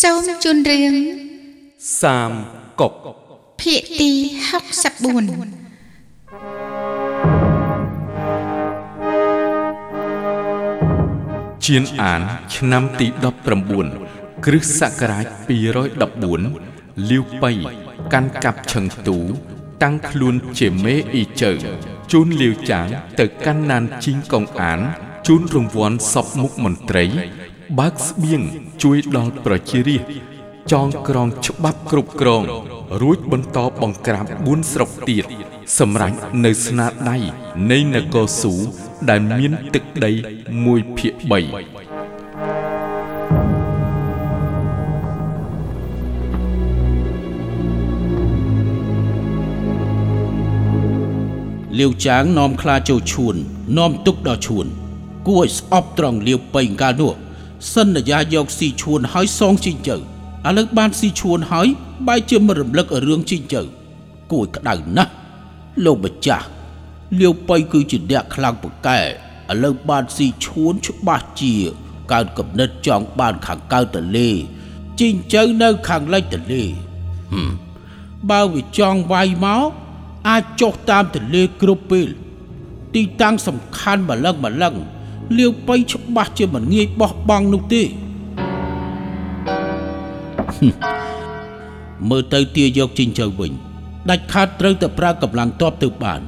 សូមជូនរឿងសាមកុកភាគទី64ជានអានឆ្នាំទី19គ្រិស្តសករាជ214លាវប៉ៃកាន់កាប់ឈឹងទូ តាំងខ្លួនជាមេអ៊ីជើជូនលាវចាងទៅកាន់ណានជីងកងអានជូនរង្វាន់សពមុខមន្ត្រី បើកស្បៀងជួយដល់ប្រជារាស្ត្រចងក្រងច្បាប់គ្រប់គ្រង រួចបន្តបង្ក្រាប4ស្រុកទៀតសម្រាប់នៅស្នាដៃនៃនគរស៊ូដែលមានទឹកដី1ភាគ3លាវចាងនាំខ្លាចូលឈួននាំទុកដល់ឈួន គួរឲ្យស្អប់ត្រង់លាវពេញកាលនោះ សន្យាយកស៊ីឈួនហើយសងជីងចៅឥឡូវបានស៊ីឈួនហើយបែរជាមិនរំលឹករឿងជីងចៅគួរឲ្យក្តៅណាស់លោកម្ចាស់លាវប៉ៃគឺជាអ្នកខ្លាំងពូកែឥឡូវបានស៊ីឈួនច្បាស់ជាកើតកំណត់ចង់បានខាងកើតទលេជីងចៅនៅខាងលិចទលេហឹមបើវាចង់វាយមកអាចចុះតាមទលេគ្រប់ពេលទីតាំងសំខាន់ម្លឹងម្លឹង លាវប៉ៃច្បាស់ជាមិនងាយបោះបង់នោះទេមើលទៅទាយកជីងចៅវិញ ដាច់ខាតត្រូវតែប្រើកម្លាំងតបទៅបាន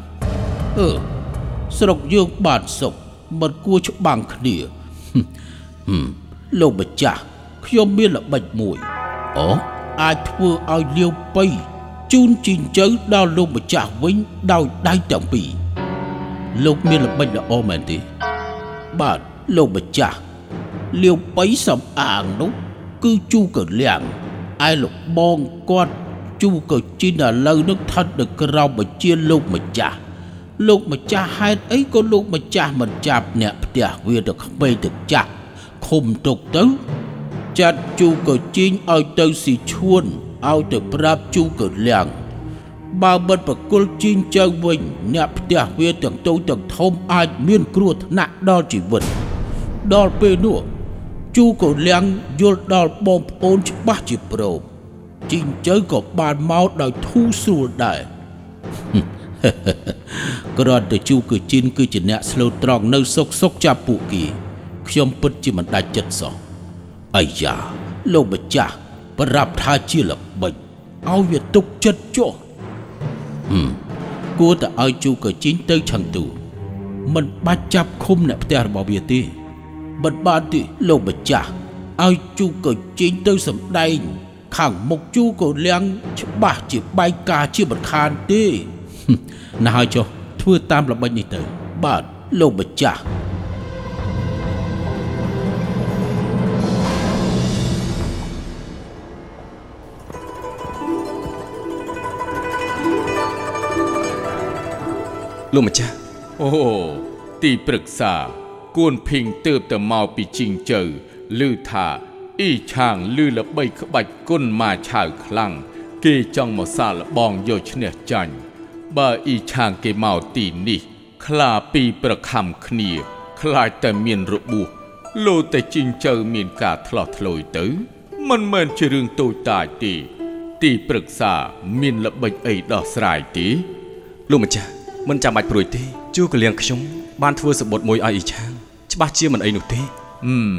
អឺស្រុកយើងបានសុខមិនគួរច្បាំងគ្នាហឹមលោកម្ចាស់ខ្ញុំមានល្បិចមួយអូអាចធ្វើឲ្យលាវប៉ៃជូនជីងចៅដល់លោកម្ចាស់វិញដោយដៃទាំងពីរលោកមានល្បិចល្អមែនទេ បាទលោកម្ចាស់លាវប៉ៃសំអាងនោះគឺជូកលៀងឯលោកបងគាត់ជូកជីនឥឡូវនឹងស្ថិតនៅក្រោមបញ្ជាលោកម្ចាស់លោកម្ចាស់ហេតុអីក៏លោកម្ចាស់មិនចាប់អ្នកផ្ទះវាទៅក្មេងទៅចាស់ឃុំទុកទៅចាត់ជូកជីងឲ្យទៅស៊ីឈួនឲ្យទៅប្រាប់ជូកលៀង បើបិទប្រគល់ជីងចៅវិញ អ្នកផ្ទះវាទាំងតូចទាំងធំអាចមានគ្រោះថ្នាក់ដល់ជីវិត ដល់ពេលនោះជូក៏លៀងយល់ដល់បងប្អូនច្បាស់ជាព្រមជីងចៅក៏បានមកដោយធូរស្រួលដែរគ្រាន់តែជូគឺជីនគឺជាអ្នកស្លូតត្រង់នៅសុកសុកចាប់ពួកគេខ្ញុំពិតជាមិនដាច់ចិត្តសោះអាយ៉ាលោកម្ចាស់ប្រាប់ថាជាល្បិចឲ្យវាទុកចិត្តចុះ គួរតែឲ្យជូកជីងទៅឆឹងទូមិនបាច់ចាប់ឃុំអ្នកផ្ទះរបស់វាទេបិទបានទេលោកម្ចាស់ឲ្យជូកជីងទៅសំដែង ខាងមុខជូក៏លៀងច្បាស់ជាបែកការជាមិនខានទេណាស់ហើយចុះធ្វើតាមល្បិចនេះទៅបាទលោកម្ចាស់ លោកម្ចាស់អូទីប្រឹក្សាគួនភីងទើបទៅមកពីជីងជើឮថាអ៊ីឆាងឮល្បីក្បាច់គុណមកឆៅខ្លាំងគេចង់មកសាឡបងយកឈ្នះចាញ់បើអ៊ីឆាងគេមកទីនេះ ខ្លាពីរប្រខំគ្នា ខ្លាចតែមានរបួសលោតែជីងជើមានការឆ្លោះឆ្លោយទៅ មិនមែនជារឿងតូចតាចទេទីប្រឹក្សាមានល្បិចអីដោះស្រាយទេលោកម្ចាស់ មិនចាំបាច់ព្រួយទេជួកលៀងខ្ញុំបានធ្វើសបុតមួយឲ្យអ៊ីឆាងច្បាស់ជាមិនអីនោះទេហឹម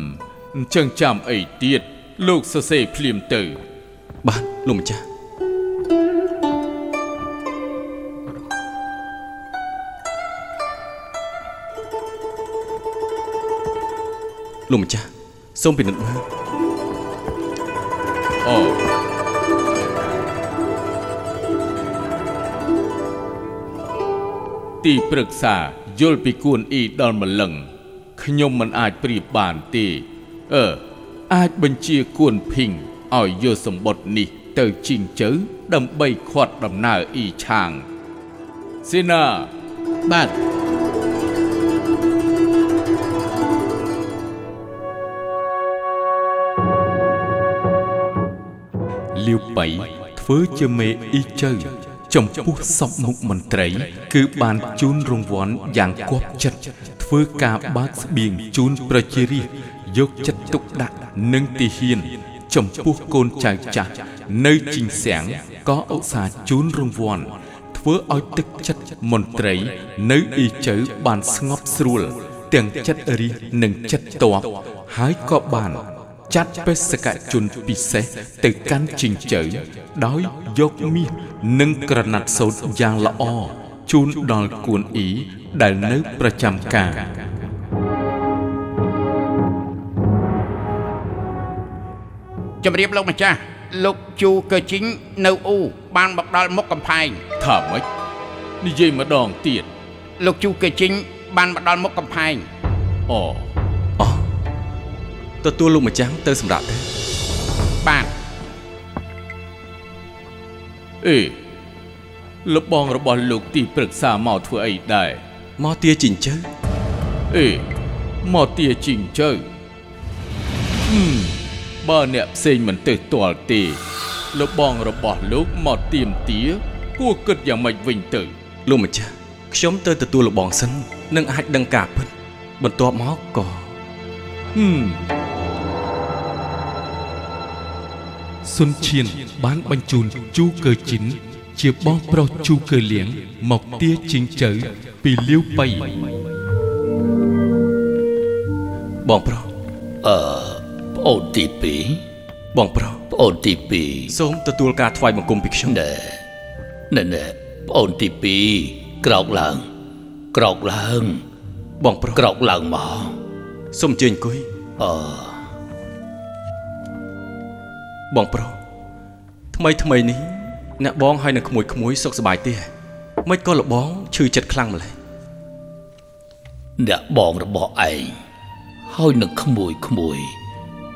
អញ្ចឹងចាំអីទៀតលោកសរសេរភ្លាមទៅ បាទលោកម្ចាស់លោកម្ចាស់សូមពិនិត្យមើលអូ ទីប្រឹក្សាយល់ពីគួនអ៊ីដល់ម្លឹងខ្ញុំមិនអាចប្រៀបបានទេអឺអាចបញ្ជាគួនភីងឲ្យយកសម្បត្តិនេះទៅជីងជើដើម្បីខាត់ដំណើរអ៊ីឆាងសេនាបាទលាវបៃធ្វើជាមេអ៊ីជើ ចំពោះសពមុខមន្ត្រី គឺបានជូនរង្វាន់យ៉ាងគប់ចិត្តធ្វើការបើកស្បៀងជូនប្រជារាស្ត្រយកចិត្តទុកដាក់និងទីហ៊ាន ចំពោះកូនចៅចាស់នៅជីងសៀងក៏ឧស្សាហ៍ជូនរង្វាន់ធ្វើឲ្យទឹកចិត្តមន្ត្រីនៅអ៊ីជើបានស្ងប់ស្រួលទាំងចិត្តរិះនិងចិត្តតបហើយក៏បាន ចាត់បេសកជនពិសេសទៅកាន់ជីងជើដោយយកមាសនិងក្រណាត់សូត្រយ៉ាងល្អជូនដល់គួនអ៊ីដែលនៅប្រចាំការជំរាបលោកម្ចាស់លោកជូកើជីងនៅអ៊ូបានមកដល់មុខកំផែងថាម៉េចនិយាយម្ដងទៀតលោកជូកើជីងបានមកដល់មុខកំផែងអអូ ទទួលលោកម្ចាស់ទៅសម្រាប់ទៅបាទអេលបងរបស់លោកទីប្រឹក្សាមកធ្វើអីដែរមកទាជីងជើអេមកទាជីងជើហឹមបើអ្នកផ្សេងមិនទៅទាល់ទេលបងរបស់លោកមកទៀមទាគួរគិតយ៉ាងម៉េចវិញទៅលោកម្ចាស់ខ្ញុំទៅទទួលលបងសិននឹងអាចដឹងការពិតបន្ទាប់មកក៏ហឹម សុនឈៀនបានបញ្ជូនជូកើជីនជាបងប្រុសជូកើលៀងមកទាជីងជើពីលាវបៃបងប្រុសអឺប្អូនទីបងប្រុស2ប្អូនទីសូមទទួលការថ្វាយបង្គំពីខ្ញុំ2ណែណែណែប្អូនទី2ក្រោកឡើង ក្រោកឡើង បងប្រុសក្រោកឡើងមកសូមអញ្ជើញអង្គុយអឺ បងប្រុសថ្មីថ្មីនេះអ្នកបងហើយនឹងក្មួយក្មួយសុខសប្បាយទេមិនក៏លបងឈឺចិត្តខ្លាំងម្ល៉េះអ្នកបងរបស់ឯងហើយនឹងក្មួយក្មួយ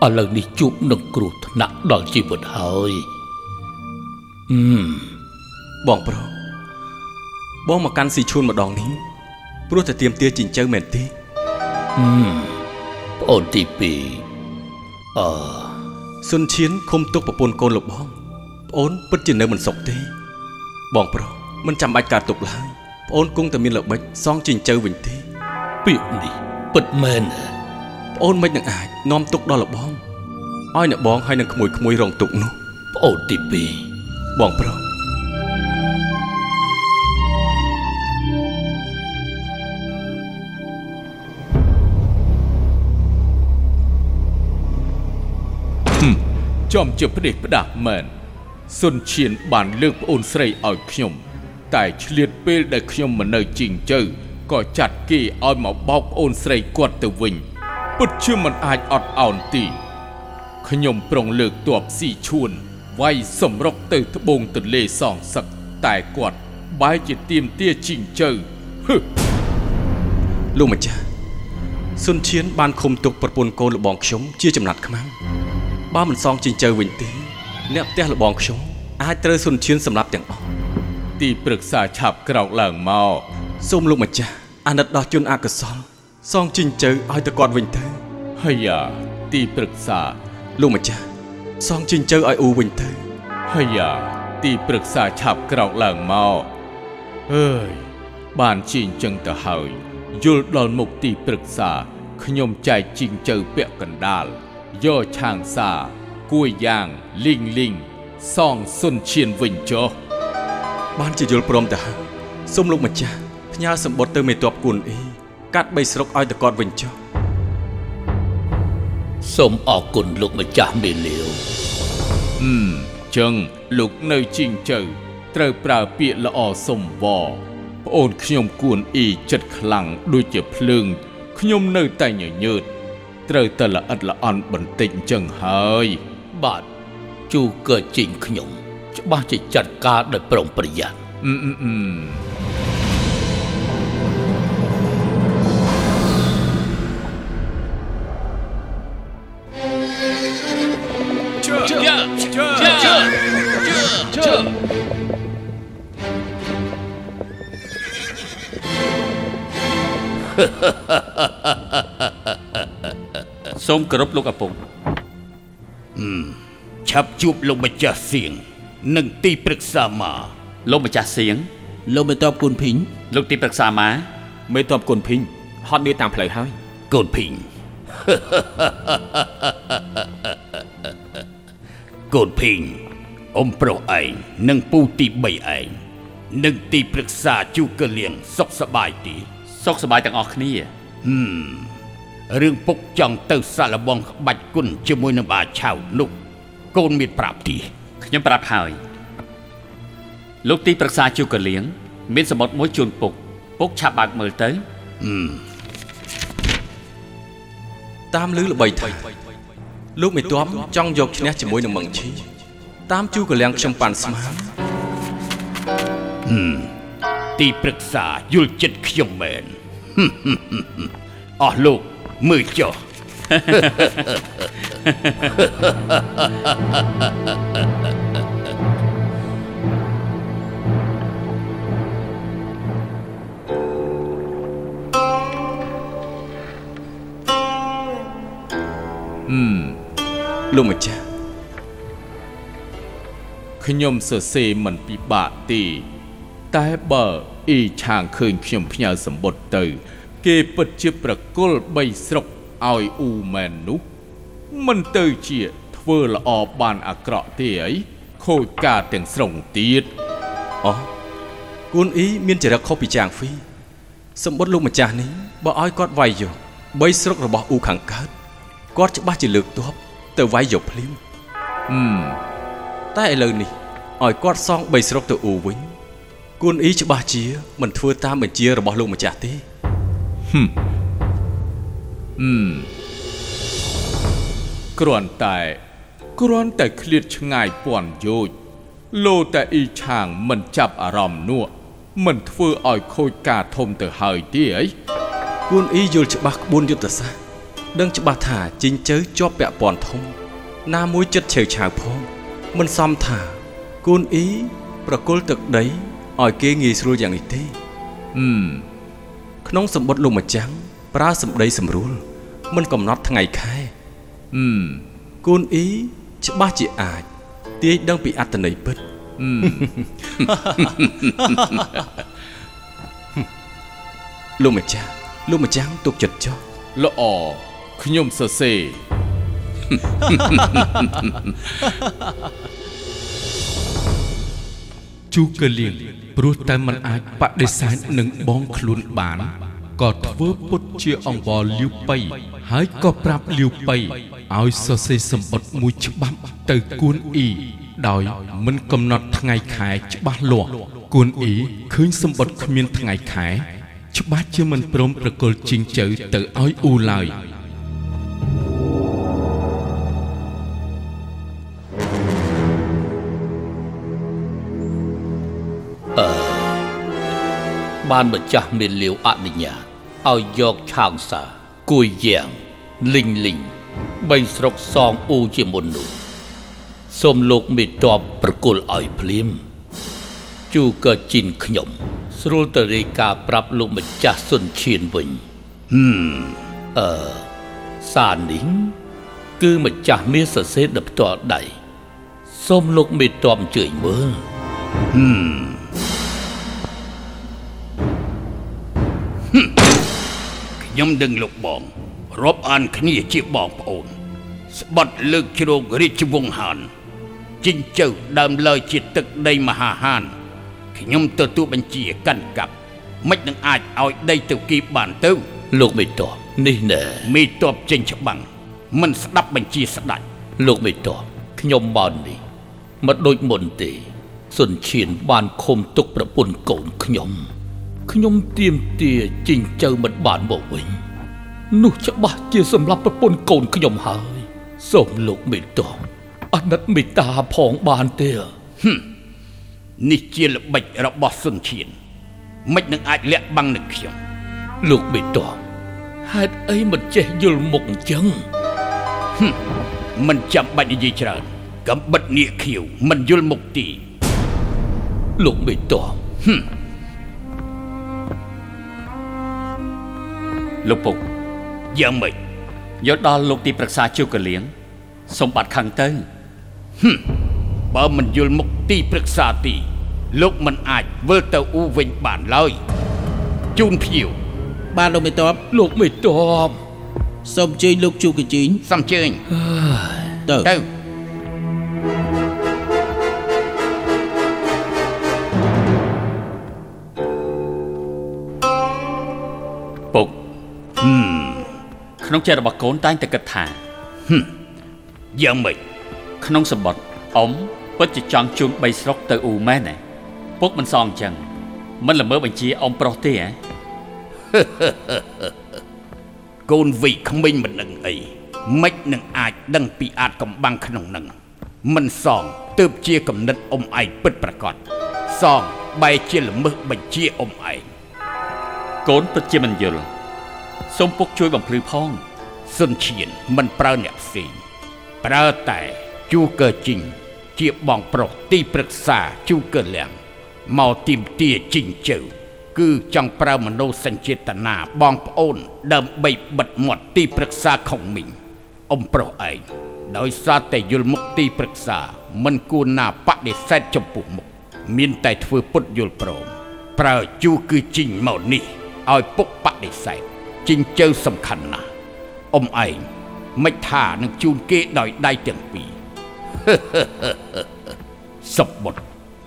ឥឡូវនេះជួបនឹងគ្រោះថ្នាក់ដល់ជីវិតហើយអឺមបងប្រុសបងមកកាន់ស៊ីឈួនម្ដងនេះព្រោះតែទៀមទាជីងជើមែនទេប្អូនទី2អឺ សុនឈៀនឃុំទុកប្រពន្ធកូនលោកបងប្អូនពិតជានៅមិនសុខទេ បងប្រុសមិនចាំបាច់ការទុកឡើយប្អូនគង់តែមានល្បិចសងជីងជើវិញទេពាក្យនេះពិតមែនណាប្អូនមិននឹងអាចនាំទុកដល់លោកបងឲ្យអ្នកបងហើយនឹងក្មួយក្មួយរងទុកនោះប្អូនទីបងប្រុស ចំជាផ្ដេសផ្ដាស់មែនសុនឈៀនបានលើកប្អូនស្រីឲ្យខ្ញុំ តែឆ្លៀតពេលដែលខ្ញុំមិននៅជីងជើក៏ចាត់គេឲ្យមកបោកប្អូនស្រីគាត់ទៅវិញពិតជាមិនអាចអត់ឱនទីខ្ញុំប្រុងលើកទ័ពស៊ីឈួនវាយសម្រុកទៅត្បូងទន្លេសងសឹកតែគាត់បែរជាទៀមទាជីងជើហឹលោកម្ចាស់សុនឈៀនបានឃុំទុកប្រពន្ធកូនលោកបងខ្ញុំជាចំណាត់ខ្មាំង បើមិនសងជីងជើវិញទេអ្នកផ្ទះលោកបងខ្ញុំអាចត្រូវសុនឈៀនសម្លាប់ទាំងអស់ទីប្រឹក្សាឆាប់ក្រោកឡើងមកសូមលោកម្ចាស់អាណិតដល់ជនអកុសលសងជីងជើឲ្យទៅគាត់វិញទៅហើយយ៉ាទីប្រឹក្សាលោកម្ចាស់សងជីងជើឲ្យអ៊ូវិញទៅហើយយ៉ាទីប្រឹក្សាឆាប់ក្រោកឡើងមកអើយបានជីងចឹងទៅហើយយល់ដល់មុខទីប្រឹក្សាខ្ញុំចែកជីងជើពាក់កណ្ដាល យកឆាងសាគួយយ៉ាងលីងលីងសងសុនឈៀនវិញចុះបានជាយល់ព្រមទៅហើយសូមលោកម្ចាស់ផ្ញើសម្បត្តិទៅមេតបគួនអ៊ីកាត់បីស្រុកឲ្យទៅគាត់វិញចុះ2សូមអរគុណលោកម្ចាស់មេលាវហឹមចឹងលោកនៅជីងជើត្រូវប្រើពាក្យល្អសុំវប្អូនខ្ញុំគួនអ៊ីចិត្តខ្លាំងដូចជាភ្លើង ខ្ញុំនៅតែញញើត ត្រូវតែល្អិតល្អន់បន្តិចចឹងហើយ បាទជូកើជីងខ្ញុំ ច្បាស់ជាចាត់ការដោយប្រុងប្រយ័ត្នអឺអឺអឺ សូមគោរពលោកឪពុកឆាប់ជួបលោកម្ចាស់សៀងនិងទីប្រឹក្សាមកលោកម្ចាស់សៀងលោកមេតបគុណភីងលោកទីប្រឹក្សាម៉ាមេតបគុនភីងហត់នឿយតាមផ្លូវហើយកូនភីងកូនភីងអ៊ំប្រុសឯងនិងពូទី3ឯងនិងទីប្រឹក្សាជូកលៀងសុខសប្បាយទីសុខសប្បាយទាំងអស់គ្នា រឿងពុកចង់ទៅសាឡបងក្បាច់គុណជាមួយនឹងបាឆៅនោះកូនមានប្រាប់ទីខ្ញុំប្រាប់ហើយលោកទីប្រឹក្សាជួកលៀងមានសម្បត្តិមួយជូនពុកពុកឆាប់បើកមើលទៅតាមលឺល្បីថាលោកមេទាំចង់យកឈ្នះជាមួយនឹងមង្ឈីតាមជូកលៀងខ្ញុំប៉ាន់ស្មានទីប្រឹក្សាយល់ចិត្តខ្ញុំមែនអស់លោក មើលចុះលោកម្ចាស់ខ្ញុំសរសេរមិនពិបាកទេតែបើអ៊ីឆាងឃើញខ្ញុំផ្ញើសម្បត្តិទៅ គេពិតជាប្រគល់បីស្រុកឲ្យអ៊ូមែននោះមិនទៅជាធ្វើល្អបានអាក្រក់ទេអីខូចការទាំងស្រុងទៀតអូគូនអ៊ីមានចរិតខុសពីចាងហ្វីសម្បត្តិលោកម្ចាស់នេះបើឲ្យគាត់វាយយកបីស្រុករបស់អ៊ូខាងកើតគាត់ច្បាស់ជាលើកទ័ពទៅវាយយកភ្លាមហឹមតែឥឡូវនេះឲ្យគាត់សងបីស្រុកទៅអ៊ូវិញគូនអ៊ីច្បាស់ជាមិនធ្វើតាមបញ្ជារបស់លោកម្ចាស់ទេ គ្រាន់តែគ្រាន់តែឃ្លាតឆ្ងាយពាន់យោជន៍លោតែអ៊ីឆាងមិនចាប់អារម្មណ៍នោះមិនធ្វើឲ្យខូចការធំទៅហើយទេអីគួនអ៊ីយល់ច្បាស់ក្បួនយុទ្ធសាស្ត្រដឹងច្បាស់ថាជីងជើជាប់ពាក់ព័ន្ធធំ ណាមួយចិត្តឆេវឆាវផង មិនសមថាគួនអ៊ីប្រគល់ទឹកដីឲ្យគេងាយស្រួលយ៉ាងនេះទេហឹម ក្នុងសម្បត្តិលោកម្ចាំងប្រើសម្ដីសម្រួល មិនកំណត់ថ្ងៃខែហឹមគួនអ៊ីច្បាស់ជាអាចទាយដឹងពីអត្តន័យពិតលោកម្ចាស់លោកម្ចាំងទុកចិត្តចុះល្អខ្ញុំសរសេរជូកលៀង ព្រោះតែมันអាចបដិសេធនឹងបងខ្លួនបានក៏ធ្វើពុតជាអង្វរលាវប៉ៃហើយក៏ប្រាប់លាវប៉ៃឲ្យសរសេរសម្បត្តិមួយច្បាប់ទៅគួនអ៊ីដោយមិនកំណត់ថ្ងៃខែច្បាស់លាស់គួនអ៊ីឃើញសម្បត្តិគ្មានថ្ងៃខែ ច្បាស់ជាមិនព្រមប្រគល់ជីងចៅទៅឲ្យអ៊ូឡើយ បានម្ចាស់មានលាវអនុញ្ញាតឲ្យយកឆាងសាគួយយ៉ាងលីងលីងបីស្រុកសងអ៊ូជាមុននោះសូមលោកមេតបប្រគល់ឲ្យភ្លាមជូក៏ជីនខ្ញុំ ស្រួលទៅរាយការណ៍ប្រាប់លោកម្ចាស់សុនឈៀនវិញហឹមអឺសារនេះគឺម្ចាស់មានសរសេរដល់ផ្ទាល់ដៃសូមលោកមេតបអញ្ជើញមើល ខ្ញុំដឹងលោកបងរាប់អានគ្នាជាបងប្អូន ស្បត់លើកជ្រោករាជវង្សហានជីងចៅដើមលើជាទឹកដីមហាហានខ្ញុំទទួលបញ្ជាកាន់កាប់មិននឹងអាចឲ្យដីទៅគីបានទៅ លោកមេតបនេះណែមេតបចេញច្បាំងមិនស្ដាប់បញ្ជាស្ដាច់លោកមេតបខ្ញុំបាននេះមិនដូចមុនទេសុនឈៀនបានឃុំទុកប្រពន្ធកូនខ្ញុំ ខ្ញុំទៀមទាជីងចៅមិនបានមកវិញនោះច្បាស់ជាសម្រាប់ប្រពន្ធកូនខ្ញុំហើយសូមលោកមេតបអាណិតមេត្តាផងបានទេនេះជាល្បិចរបស់សុនឈៀនមិននឹងអាចលាក់បាំងនឹងខ្ញុំលោកមេតបហេតុអីមិនចេះយល់មុខអញ្ចឹងមិនចាំបាច់និយាយច្រើនកំបិតនាគខៀវមិនយល់មុខទីលោកមេតប លោកពុកយ៉ាងម៉េចយកដល់លោកទីប្រឹក្សាជួកលៀងសម្បត្តិខឹងទៅបើមិនយល់មុខទីប្រឹក្សាទី លោកមិនអាចវិលទៅអ៊ូវិញបានឡើយជូនភ្ញៀវបានលោកមេតបលោកមេតបសូមអញ្ជើញលោកជូកជីងសំជើញទៅទៅ ក្នុងចិត្តរបស់កូនតែងតែគិតថាយ៉ាងម៉េចក្នុងសម្បត្តិអ៊ំពិតជាចង់ជូនបីស្រុកទៅអ៊ូមែនទេពុកមិនសងអញ្ចឹងមិនល្មើបញ្ជាអ៊ំប្រុសទេហ៎កូនវិក្មេងមិនដឹងអីមិននឹងអាចដឹងពីអាចកំបាំងក្នុងនឹងមិនសងទើបជាកំណត់អ៊ំឯងពិតប្រកបសងបែរជាល្មើសបញ្ជាអ៊ំឯងកូនពិតជាមិនយល់ សូមពុកជួយបំភ្លឺផងសុនឈៀនមិនប្រើអ្នកផ្សេងប្រើតែជូកើជីងជាបងប្រុសទីប្រឹក្សាជូកើលៀងមកទីមទាជីងជើគឺចង់ប្រើមនោសញ្ចេតនាបងប្អូនដើម្បីបិទមាត់ទីប្រឹក្សាខុងមីងអ៊ំប្រុសឯងដោយសារតែយល់មុខទីប្រឹក្សាមិនគួរណាបដិសេធចំពោះមុខមានតែធ្វើពុតយល់ព្រមប្រើជូគឺជីងមកនេះឲ្យពុកបដិសេធ ជីងជើសំខាន់ណាស់អ៊ំឯងមិនថានឹងជូនគេដោយដៃទាំងពីរសពបុត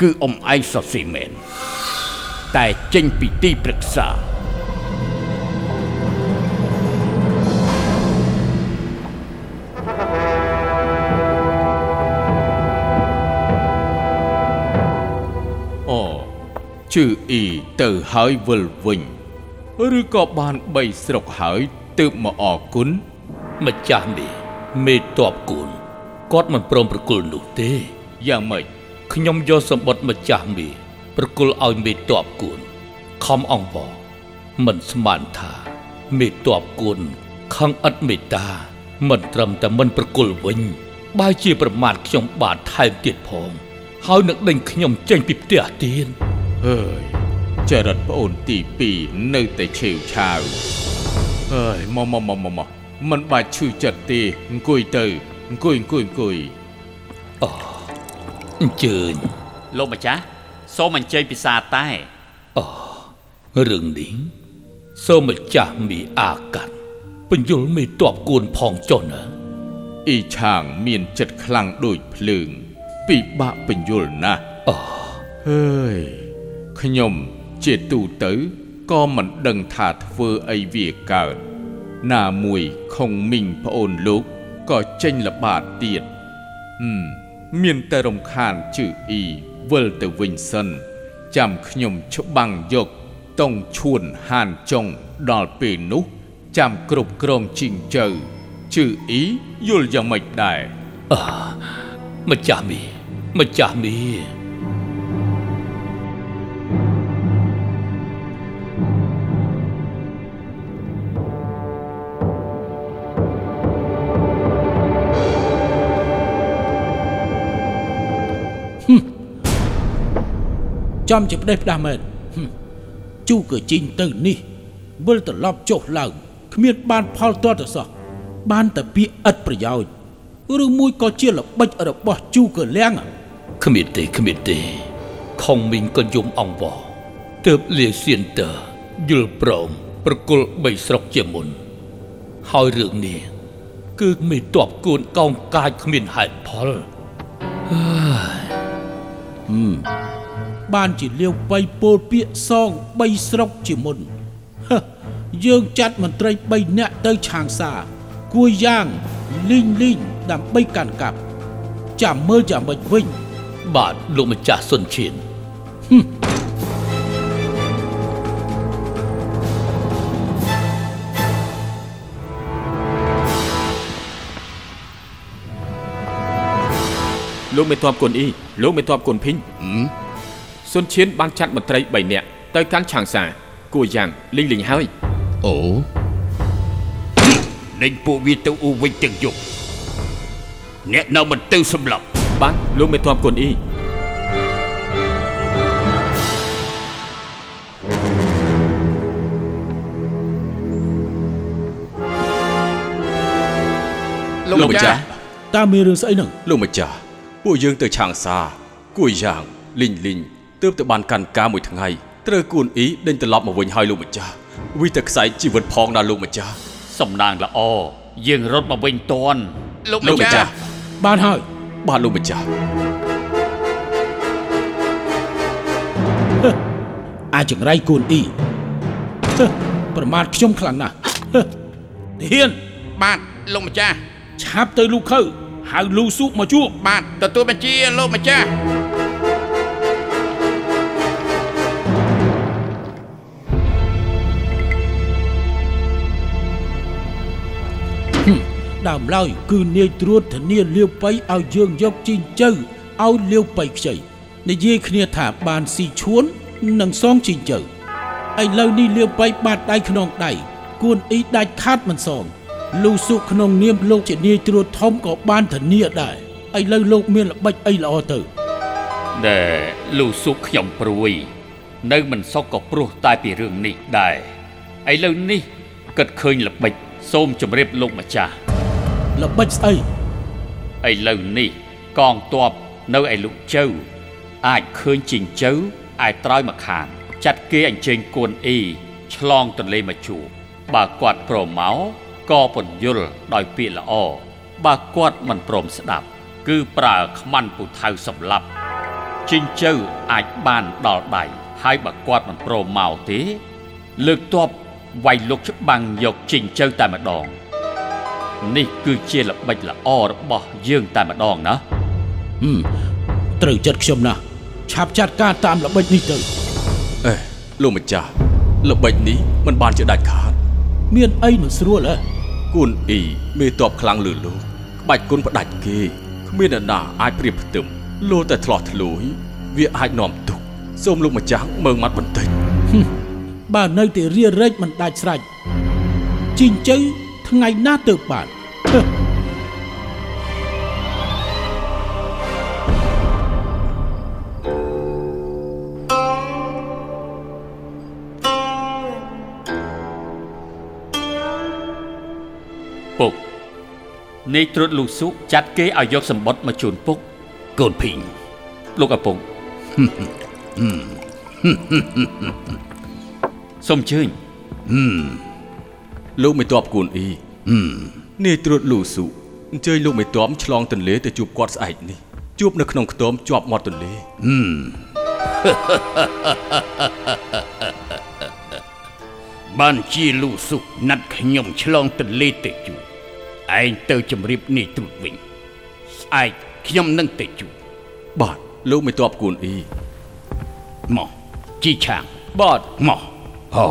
គឺអ៊ំឯងសរសេរមែនតែចេញពីទីប្រឹក្សាអូជឺអ៊ីទៅហើយវិលវិញ ឬក៏បានបីស្រុកហើយទើបមកអរគុណម្ចាស់នេះមេតបគូនគាត់មិនព្រមប្រគល់នោះទេយ៉ាងម៉េចខ្ញុំយកសម្បត្តិម្ចាស់មេប្រគល់ឲ្យមេតបគួនខំអង្វរមិនស្មានថាមេតបគួនខឹងឥតមេត្តាមិនត្រឹមតែមិនប្រគល់វិញ បើជាប្រមាថខ្ញុំបាទថែមទៀតផង ហើយនឹងដេញខ្ញុំចេញពីផ្ទះទៀតហើយ ចរិតប្អូនទី2នៅតែឆេវឆាវហើយមកមកមកមកមកមិនបាច់ឈឺចិត្តទេអង្គុយទៅអង្គុយអង្គុយអង្គុយអញ្ជើញលោកម្ចាស់សូមអញ្ជើញពិសាតែរឿងនេះសូមម្ចាស់មីអាកាត់បញ្យលមេតបគួនផងចុះណាអ៊ីឆាងមានចិត្តខ្លាំងដូចភ្លើងពិបាកបញ្យល់ណាស់អូហើយខ្ញុំ ជាទូទៅក៏មិនដឹងថាធ្វើអីវាកើតណាមួយខុងមីងប្អូនលោកក៏ចេញល្បាតទៀតហឹមមានតែរំខានជឺអ៊ីវិលទៅវិញសិន ចាំខ្ញុំច្បាំងយកតុងឈួនហានចុងដល់ពេលនោះចាំគ្រប់គ្រងជីងជើជឺអ៊ីយល់យ៉ាងម៉េចដែរម្ចាស់មីម្ចាស់មី ចំជាផ្ដេសផ្ដាស់មែនហឹមជូក៏ជីងទៅនេះវិលត្រឡប់ចុះឡើងគ្មានបានផលទាល់ទៅសោះបានតែពាក្យឥតប្រយោជន៍ឬមួយក៏ជាល្បិចរបស់ជូក៏លៀងគ្មានទេគ្មានទេខុងមីងក៏យំអង្វរទើបលាសៀនតើយល់ព្រមប្រគល់បីស្រុកជាមុន ហើយរឿងនេះគឺមេតបគូនកោងកាចគ្មានហេតុផល បានជាលាវបៃពោលពាកសងបីស្រុកជាមុនហឹយើងចាត់មន្ត្រី3នាក់ទៅឆាងសាគួយយ៉ាងលីងលីងដើម្បីកាន់កាប់ចាំមើលចាំមិនវិញបាទលោកម្ចាស់សុនឈៀនលោកមេតបគុនអ៊ីលោកមេតបគុនភីង សុនឈៀនបានចាត់មន្ត្រី3នាក់ទៅកាន់ឆាងសា គួរយ៉ាងលីងលីងហើយអូលេងពួកវាទៅអ៊ូវិញទាំងយប់អ្នកនៅមិនទៅសម្លាប់បាទលោកមេតបគុនអ៊ីលោកម្ចាស់តើមានរឿងស្អីហ្នឹងលោកម្ចាស់ពួកយើងទៅឆាងសា គួយយ៉ាងលីងលីង ទើបទៅបានកាន់ការមួយថ្ងៃត្រូវគួនអ៊ីដេញត្រឡប់មកវិញហើយលោកម្ចាស់វិតែខ្សែជីវិតផងណាលោកម្ចាស់សំណាងល្អយើងរត់មកវិញតន់លោកម្ចាស់បានហើយបាទលោកម្ចាស់អាចចង្រៃគូនអ៊ីហឹប្រមាថខ្ញុំខ្លាំងណាស់ហឹហ៊ានបាទលោកម្ចាស់ឆាប់ទៅលោកខៅហៅលូស៊ូមកជួបបាទទទួលបញ្ជាលោកម្ចាស់ ដើមឡើយគឺនាយត្រួតធានាលាវបៃឲ្យយើងយកជីងជើឲ្យលាវបៃខ្ចីនិយាយគ្នាថាបានស៊ីឈួននិងសងជីងជើឥឡូវនេះលាវបៃបាត់ដៃក្នុងដៃគួនអ៊ីដាច់ខាត់មិនសងលូស៊ុក្នុងនាមលោកជានាយត្រួតធំក៏បានធានាដែរឥឡូវលោកមានល្បិចអីល្អទៅដែលលូស៊ុកខ្ញុំព្រួយ នៅមិនសុខក៏ព្រោះតែពីរឿងនេះដែរឥឡូវនេះគិតឃើញល្បិច សូមជម្រាបលោកម្ចាស់ ល្បិចស្អីឥឡូវនេះកងទ័ពនៅឯលុកជើអាចឃើញជីងជើឯត្រើយមកខាងចាត់គេអញ្ជើញគួនអ៊ីឆ្លងទន្លេមកជួបបើគាត់ព្រមមកក៏ពន្យល់ដោយពាក្យល្អបើគាត់មិនព្រមស្ដាប់ គឺប្រើខ្មាន់ពូថៅសម្លាប់ជីងជើអាចបានដល់ដៃហើយបើគាត់មិនព្រមមកទេ លើកទ័ពវាយលុកច្បាំងយកជីងជើតែម្ដង នេះគឺជាល្បិចល្អរបស់យើងតែម្ដងណាហឹមត្រូវចិត្តខ្ញុំណាស់ឆាប់ចាត់ការតាមល្បិចនេះទៅអេលោកម្ចាស់ល្បិចនេះមិនបានជាដាច់ខាត មានអីមិនស្រួលហ៎គួនអ៊ីមេតបខ្លាំងលើលោកក្បាច់គុណផ្ដាច់គេគ្មានអ្នកណាអាចប្រៀបផ្ទឹមលោតែឆ្លោះធ្លួយវាអាចនាំទុកសូមលោកម្ចាស់មើងមាត់បន្តិចបើនៅតែរៀរែកមិនដាច់ស្រេចជីងជើ ថ្ងៃណាទៅបានហឹមពុកនាយត្រួតលូស៊ុចាត់គេឲ្យយកសម្បត្តិមកជូនពុកកូនភីងលោកឪពុកសូមអញ្ជើញ លោកមេតបគួនអ៊ីនាយត្រួតលូស៊ូអញ្ជើញលោកមេតបឆ្លងទន្លេទៅជួបគាត់ស្អែកនេះជួបនៅក្នុងខ្ទមជាប់មាត់ទន្លេបានជាលូសុកណាត់ខ្ញុំឆ្លងទន្លេទៅជួបឯងទៅជម្រាបនាយត្រួតវិញស្អែកខ្ញុំនឹងទៅជួបបាទលោកមេតបគួនអ៊ីមកជីឆាងបតមកហោ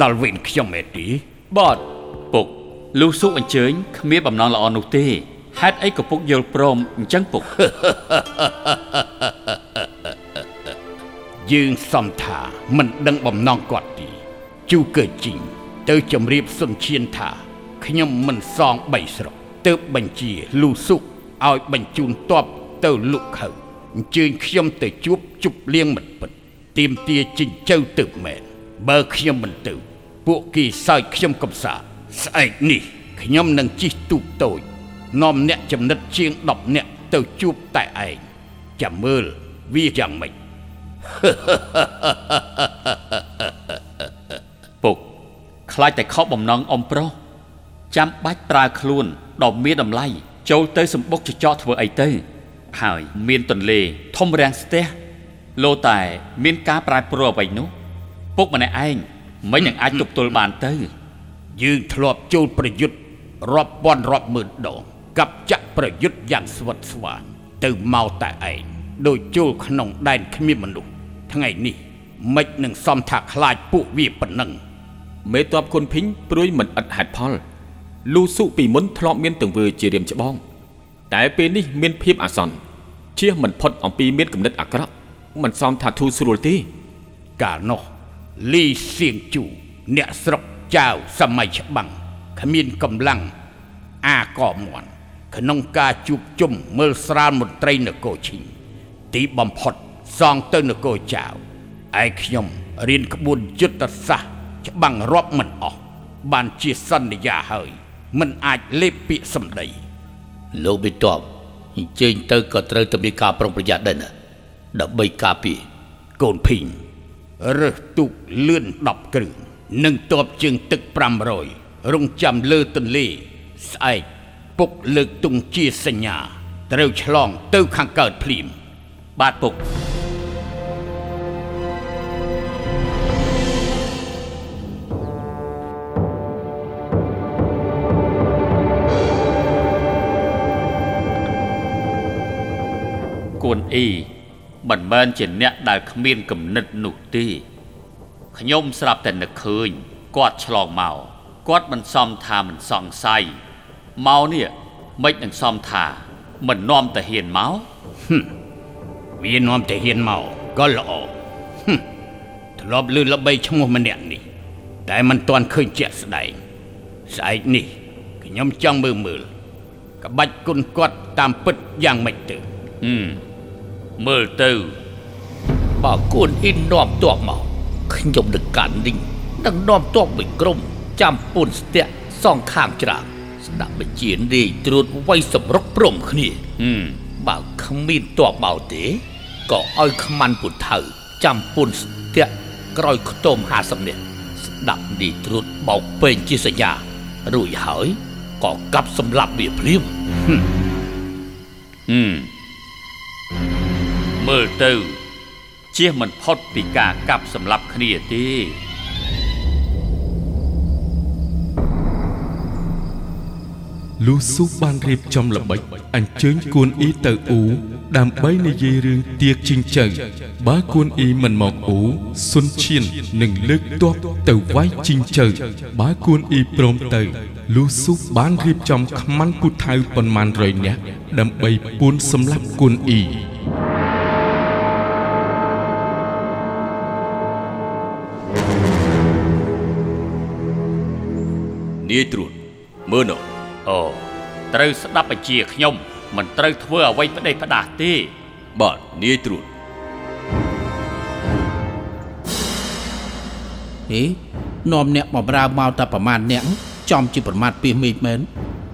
ដល់វិញខ្ញុំឯទី បតពុកលូស៊ុអញ្ជើញគ្មានបំណងល្អនោះទេហេតុអីក៏ពុកយល់ព្រមអញ្ចឹងពុកយើងសំថាមិនដឹងបំណងគាត់ទីជូកើជីងទៅជម្រាបសុនឈៀនថាខ្ញុំមិនសងបីស្រុកទៅបញ្ជាលូសុកឲ្យបញ្ជូនតបទៅលុកខៅអញ្ជើញខ្ញុំទៅជួបជប់លៀងមិនពិតទៀមទាជីងចៅទៅមែនបើខ្ញុំមិនទៅ ពួកគេសើចខ្ញុំកំសាស្អែកនេះខ្ញុំនឹងជិះទូកតូចនាំអ្នកចំណិតជាង10នាក់ទៅជួបតែឯងចាំមើលវាយ៉ាងម៉េចពុកខ្លាចតែខកបំណងអ៊ំប្រុសចាំបាច់ប្រើខ្លួនដ៏មានតម្លៃចូលទៅសម្បុកចចកធ្វើអីទៅ ហើយមានទន្លេធំរាំងស្ទះលោតែមានការប្រែប្រួលអ្វីនោះពុកម្នាក់ឯង មិននឹងអាចទប់ទល់បានទៅ យើងធ្លាប់ចូលប្រយុទ្ធរាប់ពាន់រាប់ម៉ឺនដងកັບចាក់ប្រយុទ្ធយ៉ាងស្វិតស្វាញទៅមកតែឯងដោយចូលក្នុងដែនគ្មានមនុស្សថ្ងៃនេះមិននឹងសំថាខ្លាចពួកវាប៉ុណ្ណឹងមេតបគុនភីងព្រួយមិនឥតហេតុផលលូស៊ុពីមុនធ្លាប់មានទង្វើជារៀមច្បង តែពេលនេះមានភាពអាសន្នជៀសមិនផុតអំពីមានគំនិតអាក្រក់មិនសមថាធូរស្រួលទេកាលនោះ លីសៀងជូអ្នកស្រុកចៅសម័យច្បាំងគ្មានកម្លាំងអាកមន់ក្នុងការជួបជុំមើលស្រាលមន្ត្រីនគរឈីងទីបំផុតសងទៅនគរចៅឯខ្ញុំរៀនក្បួនយុទ្ធសាស្ត្រច្បាំងរាប់មិនអស់បានជាសន្យាហើយមិនអាចលេបពាក្យសម្ដីលោកបិទបអញ្ជើញទៅក៏ត្រូវតែមានការប្រុងប្រយ័ត្នដែរណាដើម្បីការពារកូនភីង រើសទូកលឿន10គ្រឿងនិងតបជើងទឹក500រងចាំលើទន្លេស្អែកពុកលើកទង់ជាសញ្ញា ត្រូវឆ្លងទៅខាងកើតភ្លាម បាទពុកួនអ៊ី មិនមែនជាអ្នកដែលគ្មានគំនិតនោះទេខ្ញុំស្រាប់តែនឹកឃើញគាត់ឆ្លងមកគាត់មិនសមថាមិនសង្ស័យមកនេះមិននឹងសមថាមិននាំតាហ៊ានមកវានាំតែហ៊ានមកក៏ល្អហឹមធ្លាប់លឺល្បីឈ្មោះម្នាក់នេះ តែមិនទាន់ឃើញជាក់ស្ដែងស្អែកនេះខ្ញុំចង់មើលមើលក្បាច់គុណគាត់តាមពិតយ៉ាងម៉េចទៅហឹ មមើលទៅបើគួនអ៊ីននាំទ័ពមកខ្ញុំនឹងកាន់នីងនឹងនាំទ័ពមួយក្រុមចាំពូនស្ទាក់សងខាងច្រាំងស្ដាប់បញ្ជានាយត្រួតໄວសម្រុកព្រមគ្នាហឹមបើគ្មានទ័ពមកទេក៏ឲ្យខ្មាន់ពុថៅចាំពូនស្ទាក់ក្រោយខ្ទម50នាក់ស្ដាប់នាយត្រួតបោកពេញជាសញ្ញារួចហើយក៏កាប់សម្លាប់វាភ្លាមហឹម មើលទៅជៀសមិនផុតពីការកាប់សម្លាប់គ្នាទេលុះស៊ូបានរៀបចំល្បិចអញ្ជើញគួនអ៊ីទៅអ៊ូដើម្បីនិយាយរឿងទៀកជីងចៅបើគួនអ៊ីមិនមកអ៊ូសុនឈៀននឹងលើកទ័ពទៅវាយជីងចៅបើគួនអ៊ីព្រមទៅលុះស៊ូបានរៀបចំខ្មាន់ពូថៅប៉ុន្មានរយនាក់ដើម្បីពួនសម្លាប់គួនអ៊ី នាយត្រួតមើលនោះអូត្រូវស្ដាប់បញ្ជាខ្ញុំ មិនត្រូវធ្វើអ្វីផ្ដេសផ្ដាសទេបាទនាយត្រួតហេនាំអ្នកបម្រើមកតែប្រមាណអ្នកចំជាប្រមាថពីមេឃមែន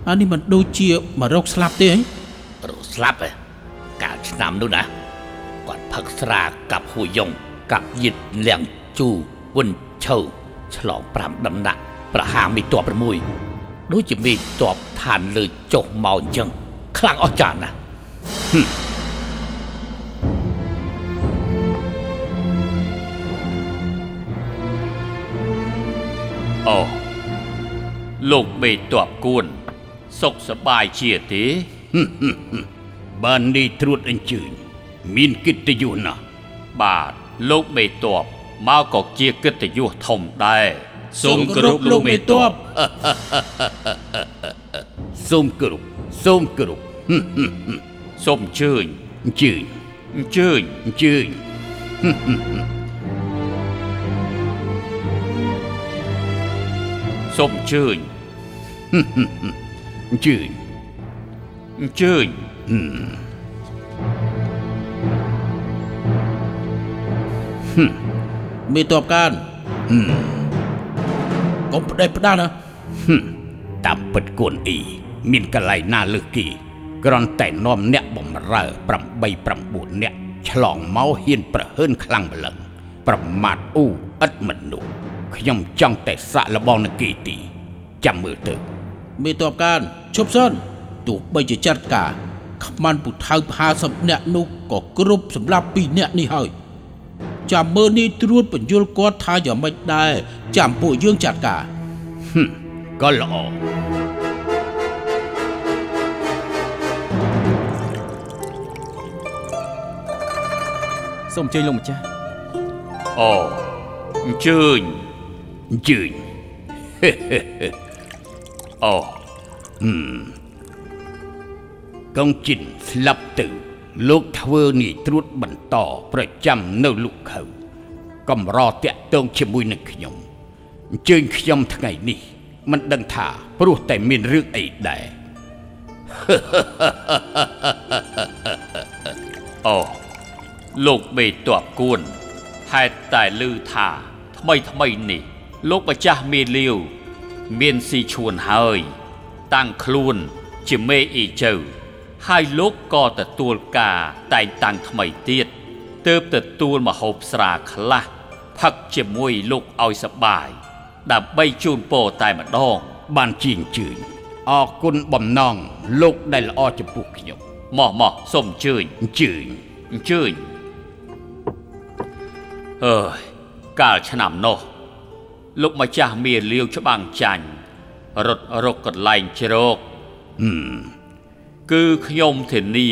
អានេះមិនដូចជាមករកស្លាប់ទេហ៎រស់ស្លាប់ហ៎កាលឆ្នាំនោះណាគាត់ផឹកស្រាកាប់ហួយយ៉ងកាប់យិតលៀងជូវិនឈៅឆ្លង5ដំណាក់ ប្រហារមីតប6ដូចជាមីតបឋានលើចុះមកអញ្ចឹងខ្លាំងអស្ចារ្យណាស់អូលោកបេតបគួន សុខសប្បាយជាទេបាននេះត្រួតអញ្ជើញមានកិត្តិយសណាស់បាទលោកមេតបមកក៏ជាកិត្តិយសធំដែរ សូមគោរពលោកមេតបសូមគោរពសូមគោរពហឹមសូមអញ្ជើញ កានកុំផ្ដេសផ្ដាសណាតាមពិតគួនអ៊ីមានកន្លែងណាលើសគេគ្រាន់តែនាំអ្នកបំរើ8 9អ្នកឆ្លងមកហ៊ានប្រហើនខ្លាំងម្លឹងប្រមាថអ៊ូឥតមនុស្សខ្ញុំចង់តែសាក់លបងនឹងគេទីចាំមើលទៅមេតបកានឈប់សិនទោះបីជាចាត់ការខ្មាន់ពុថៅ50នាក់នោះក៏គ្រប់សម្រាប់2នាក់នេះហើយ ចាំមើលនេះត្រួតបញ្យលគាត់ថាយ៉ាងម៉េចដែរចាំពួកយើងចាត់ការក៏ល្អសូមអញ្ជើញលោកម្ចាស់អូអញ្ជើញអញ្ជើញអូកងជិនស្លាប់ទៅ លោកធ្វើនាយត្រួតបន្តប្រចាំនៅលុកខៅកំរតាក់ទងជាមួយនឹងខ្ញុំអញ្ជើញខ្ញុំថ្ងៃនេះ មិនដឹងថាព្រោះតែមានរឿងអីដែរអូលោកបេតបគួនហេតុតែឮថាថ្មីថ្មីនេះ លោកម្ចាស់មេលាវ មានស៊ីឈួនហើយ តាំងខ្លួនជាមេអ៊ីជើ ហើយលោកក៏ទទួលការតែងតាំងថ្មីទៀតទើបទទួលមហូបស្រាខ្លះផឹកជាមួយលោកឲ្យសប្បាយដើម្បីជូនពរតែម្ដង បានជាអញ្ជើញអរគុណបំណងលោកដែលល្អចំពោះខ្ញុំមកមកសូមអញ្ជើញអញ្ជើញអញ្ជើញអើយកាលឆ្នាំនោះលោកម្ចាស់មាលាវច្បាំងចាញ់រត់រកកន្លែងជ្រោក គឺខ្ញុំធានា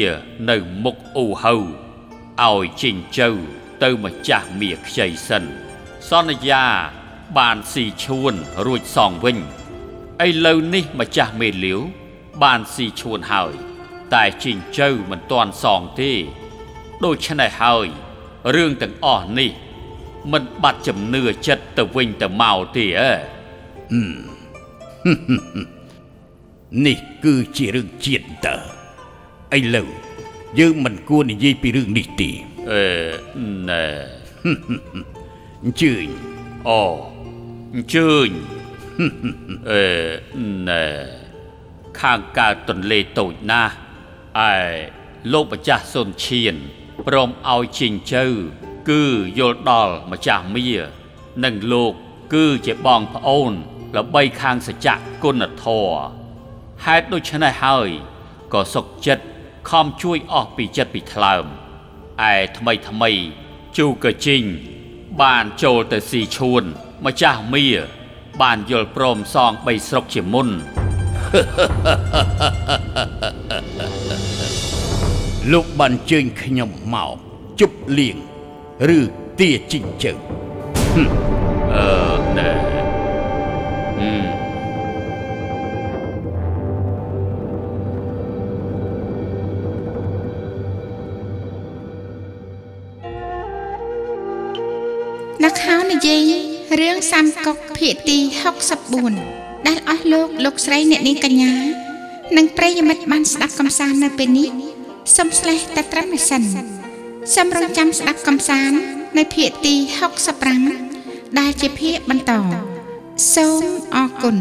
នៅមុខអ៊ូហៅឲ្យជីងជើទៅម្ចាស់មាខ្ចីសិន សន្យាបានស៊ីឈួនរួចសងវិញឥឡូវនេះម្ចាស់មេលាវបានស៊ីឈួនហើយ តែជីងជើមិនទាន់សងទេ ដូច្នេះហើយរឿងទាំងអស់នេះ មិនបាត់ជំនឿចិត្តទៅវិញទៅមកទេអើ នេះគឺជារឿងជាតិតើឥឡូវយើងមិនគួរនិយាយពីរឿងនេះទេអឺណែអញ្ជើញអូអញ្ជើញអឺណែខាងកើតទន្លេតូចណាស់ឯលោកម្ចាស់សុនឈៀនព្រមឲ្យជីងជើគឺយល់ដល់ម្ចាស់មានិងលោកគឺជាបងប្អូនល្បីខាងសច្ចៈគុណធម៌ ហេតុដូច្នេះហើយក៏សុកចិត្តខំជួយអស់ពីចិត្តពីថ្លើមឯថ្មីថ្មីជូកជីងបានចូលទៅស៊ីឈួនម្ចាស់មាបានយល់ព្រមសងបីស្រុកជាមុនលោកបានជើញខ្ញុំមកជប់លៀងឬទាជីងជើអឺណែអឺ យាយរឿងសាមកុកភាគទី64ដែលអស់លោកលោកស្រីអ្នកនាងកញ្ញានិងប្រិយមិត្តបានស្ដាប់កំសាន្តនៅពេលនេះសូមស្លេះតែត្រឹមនេះសិនសូមរងចាំស្ដាប់កំសាន្តនៅភាគទី65ដែលជាភាគបន្តសូមអរគុណ